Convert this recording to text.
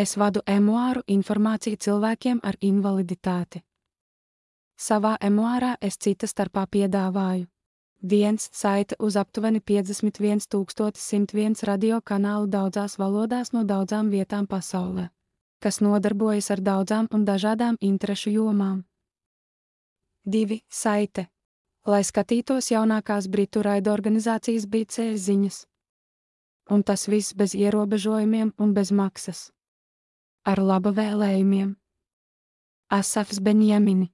Es vadu emuāru informāciju cilvēkiem ar invaliditāti. Savā emuārā es cita starpā piedāvāju 1. saite uz aptuveni 51,101 radiokanālu daudzās valodās no daudzām vietām pasaulē, kas nodarbojas ar daudzām un dažādām interešu jomām. 2. saite, lai skatītos jaunākās britu raidorganizācijas BC ziņas. Un tas viss bez ierobežojumiem un bez maksas. Ar laba vēlējumiem. Asafs Benjamini